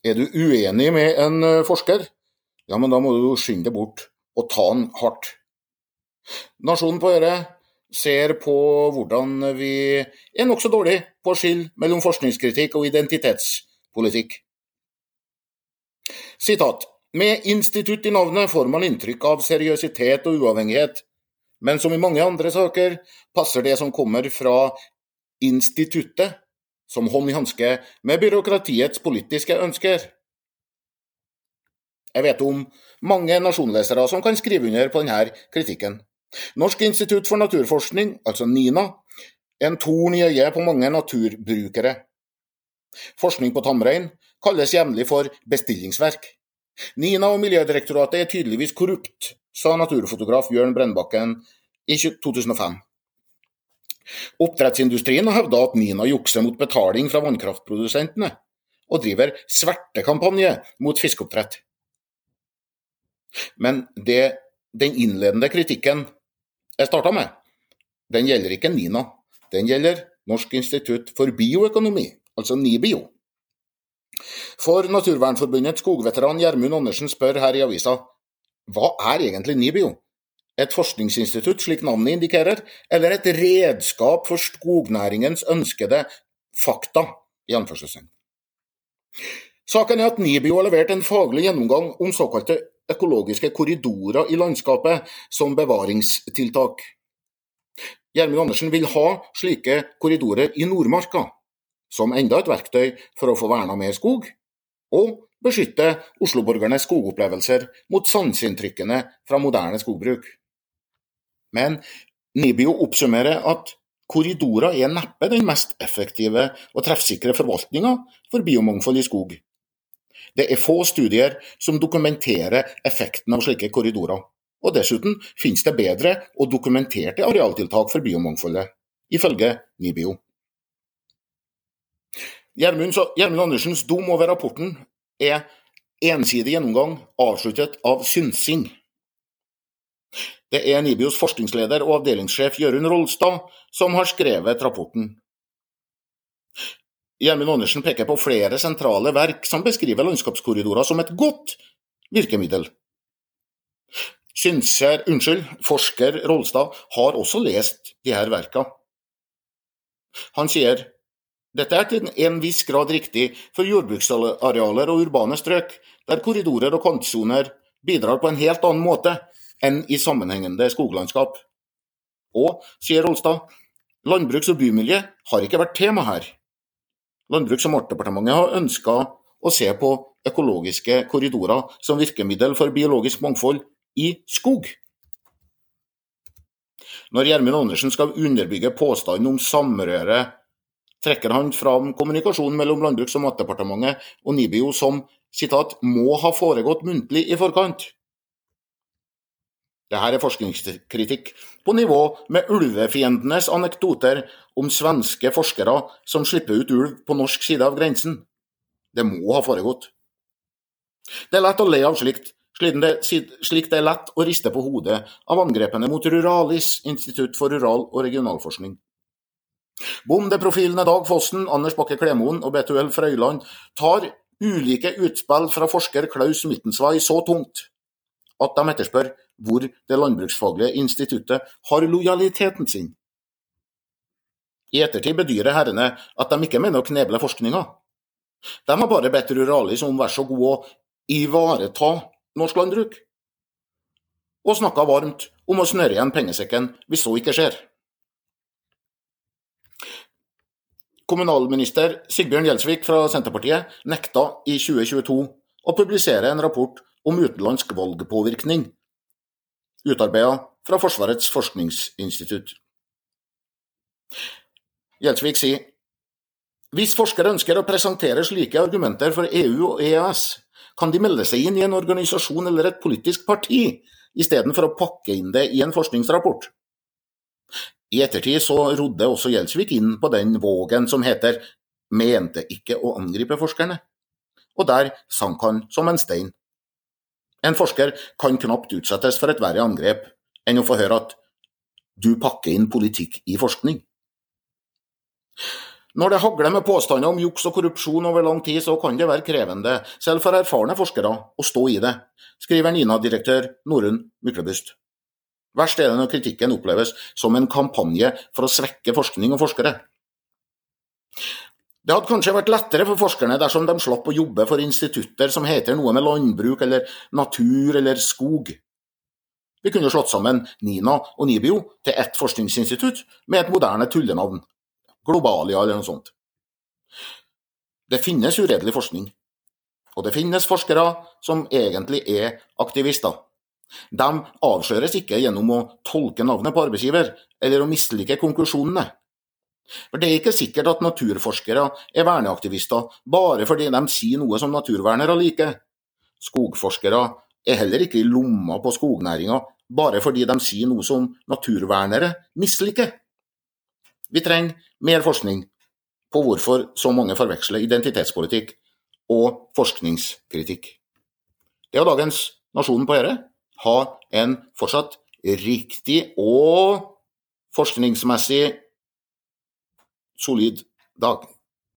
Er du uenig med en eh, forsker, ja, men da må du skynde deg bort og ta han hardt. Nasjonen på Øre ser på hvordan vi er nokså dårlig på å skille mellom forskningskritikk og identitetspolitikk. Sitat. Med institutt i navnet får man inntrykk av seriøsitet og uavhengighet, men som i mange andre saker passer det som kommer fra instituttet som hånd i hanske med byråkratiets politiske ønsker. Jeg vet om mange nasjonlesere som kan skrive under på denne kritikken. Norsk institutt for naturforskning, altså NINA, er en torn i øyet på mange naturbrukere. Forskning på tamrein kalles jevnlig for bestillingsverk. NINA og Miljødirektoratet er tydeligvis korrupt, sa naturfotograf Jørn Brennbakken i 2005. Oppdrettsindustrien har hevda at Nina jukser mot betaling fra vannkraftprodusentene, og driver svertekampanje mot fiskeoppdrett. Men det, den innledende kritikken jeg starta med, den gjelder ikke Nina. Den gjelder Norsk institutt for bioøkonomi, altså NIBIO. For Naturvernforbundets skogveteran Gjermund Andersen spør her i avisa hva er egentlig NIBIO? Et forskningsinstitutt, slik navnet indikerer, eller et redskap for skognæringens ønskede fakta, i anførselstegn. Saken er at NIBIO har levert en faglig gjennomgang om såkalte økologiske korridorer i landskapet som bevaringstiltak. Gjermund Andersen vil ha slike korridorer i Nordmarka, som enda et verktøy for å få verna mer skog, og beskytte osloborgernes skogopplevelser mot sanseinntrykkene fra moderne skogbruk. Men Nibio oppsummerer at korridorer er neppe den mest effektive og treffsikre forvaltninga for biomangfold i skog. Det er få studier som dokumenterer effekten av slike korridorer, og dessuten finnes det bedre og dokumenterte arealtiltak for biomangfoldet, ifølge Nibio. Gjermund Andersens dom over rapporten er ensidig gjennomgang avsluttet av synsing. Det er Nibios forskningsleder og avdelingssjef Jørund Rolstad som har skrevet rapporten. Gjermund Andersen peker på flere sentrale verk som beskriver landskapskorridorer som et godt virkemiddel. Synser, unnskyld, forsker Rolstad har også lest de her verka. Han sier dette er til en viss grad riktig for jordbruksarealer og urbane strøk, der korridorer og kantsoner bidrar på en helt annen måte enn i sammenhengende skoglandskap. Og, sier Olstad, landbruks- og bymiljø har ikke vært tema her. Landbruks- og matdepartementet har ønska å se på økologiske korridorer som virkemiddel for biologisk mangfold i skog. Når Gjermund Andersen skal underbygge påstanden om samrøre, trekker han fram kommunikasjonen mellom Landbruks- og matdepartementet og NIBIO som citat, 'må ha foregått muntlig i forkant'. Dette er forskningskritikk på nivå med ulvefiendenes anekdoter om svenske forskere som slipper ut ulv på norsk side av grensen. Det må ha foregått. Det er lett å le av slikt, slik det er lett å riste på hodet av angrepene mot Ruralis, Institutt for rural- og regionalforskning. Bondeprofilene Dag Fossen, Anders Bakke Klemoen og Betuel Frøyland tar ulike utspill fra forsker Klaus Mittensvei så tungt at de etterspør hvor det landbruksfaglige instituttet har lojaliteten sin. I ettertid bedyrer herrene at de ikke mener å kneble forskninga. De har bare bedt Ruralis om å være så god å ivareta norsk landbruk, og snakka varmt om å snøre igjen pengesekken hvis så ikke skjer. Kommunalminister Sigbjørn Gjelsvik fra Senterpartiet nekta i 2022 å publisere en rapport om utenlandsk valgpåvirkning utarbeidet fra Forsvarets forskningsinstitutt. Gjelsvik sier hvis forskere ønsker å presentere slike argumenter for EU og EØS, kan de melde seg inn i en organisasjon eller et politisk parti, istedenfor å pakke inn det i en forskningsrapport. I ettertid så rodde også Gjelsvik inn på den vågen som heter mente ikke å angripe forskerne, og der sank han som en stein. En forsker kan knapt utsettes for et verre angrep enn å få høre at du pakker inn politikk i forskning. Når det hagler med påstander om juks og korrupsjon over lang tid, så kan det være krevende, selv for erfarne forskere, å stå i det, skriver NINA-direktør Norunn Myklebust. Verst er det når kritikken oppleves som en kampanje for å svekke forskning og forskere. Det hadde kanskje vært lettere for forskerne dersom de slapp å jobbe for institutter som heter noe med landbruk eller natur eller skog. Vi kunne slått sammen NINA og NIBIO til ett forskningsinstitutt med et moderne tullenavn, Globalia eller noe sånt. Det finnes uredelig forskning, og det finnes forskere som egentlig er aktivister. De avsløres ikke gjennom å tolke navnet på arbeidsgiver, eller å mislike konklusjonene. For Det er ikke sikkert at naturforskere er verneaktivister bare fordi de sier noe som naturvernere liker. Skogforskere er heller ikke i lomma på skognæringa bare fordi de sier noe som naturvernere misliker. Vi trenger mer forskning på hvorfor så mange forveksler identitetspolitikk og forskningskritikk. Det er dagens Nasjonen på Øre. Ha en fortsatt riktig og forskningsmessig solid dag.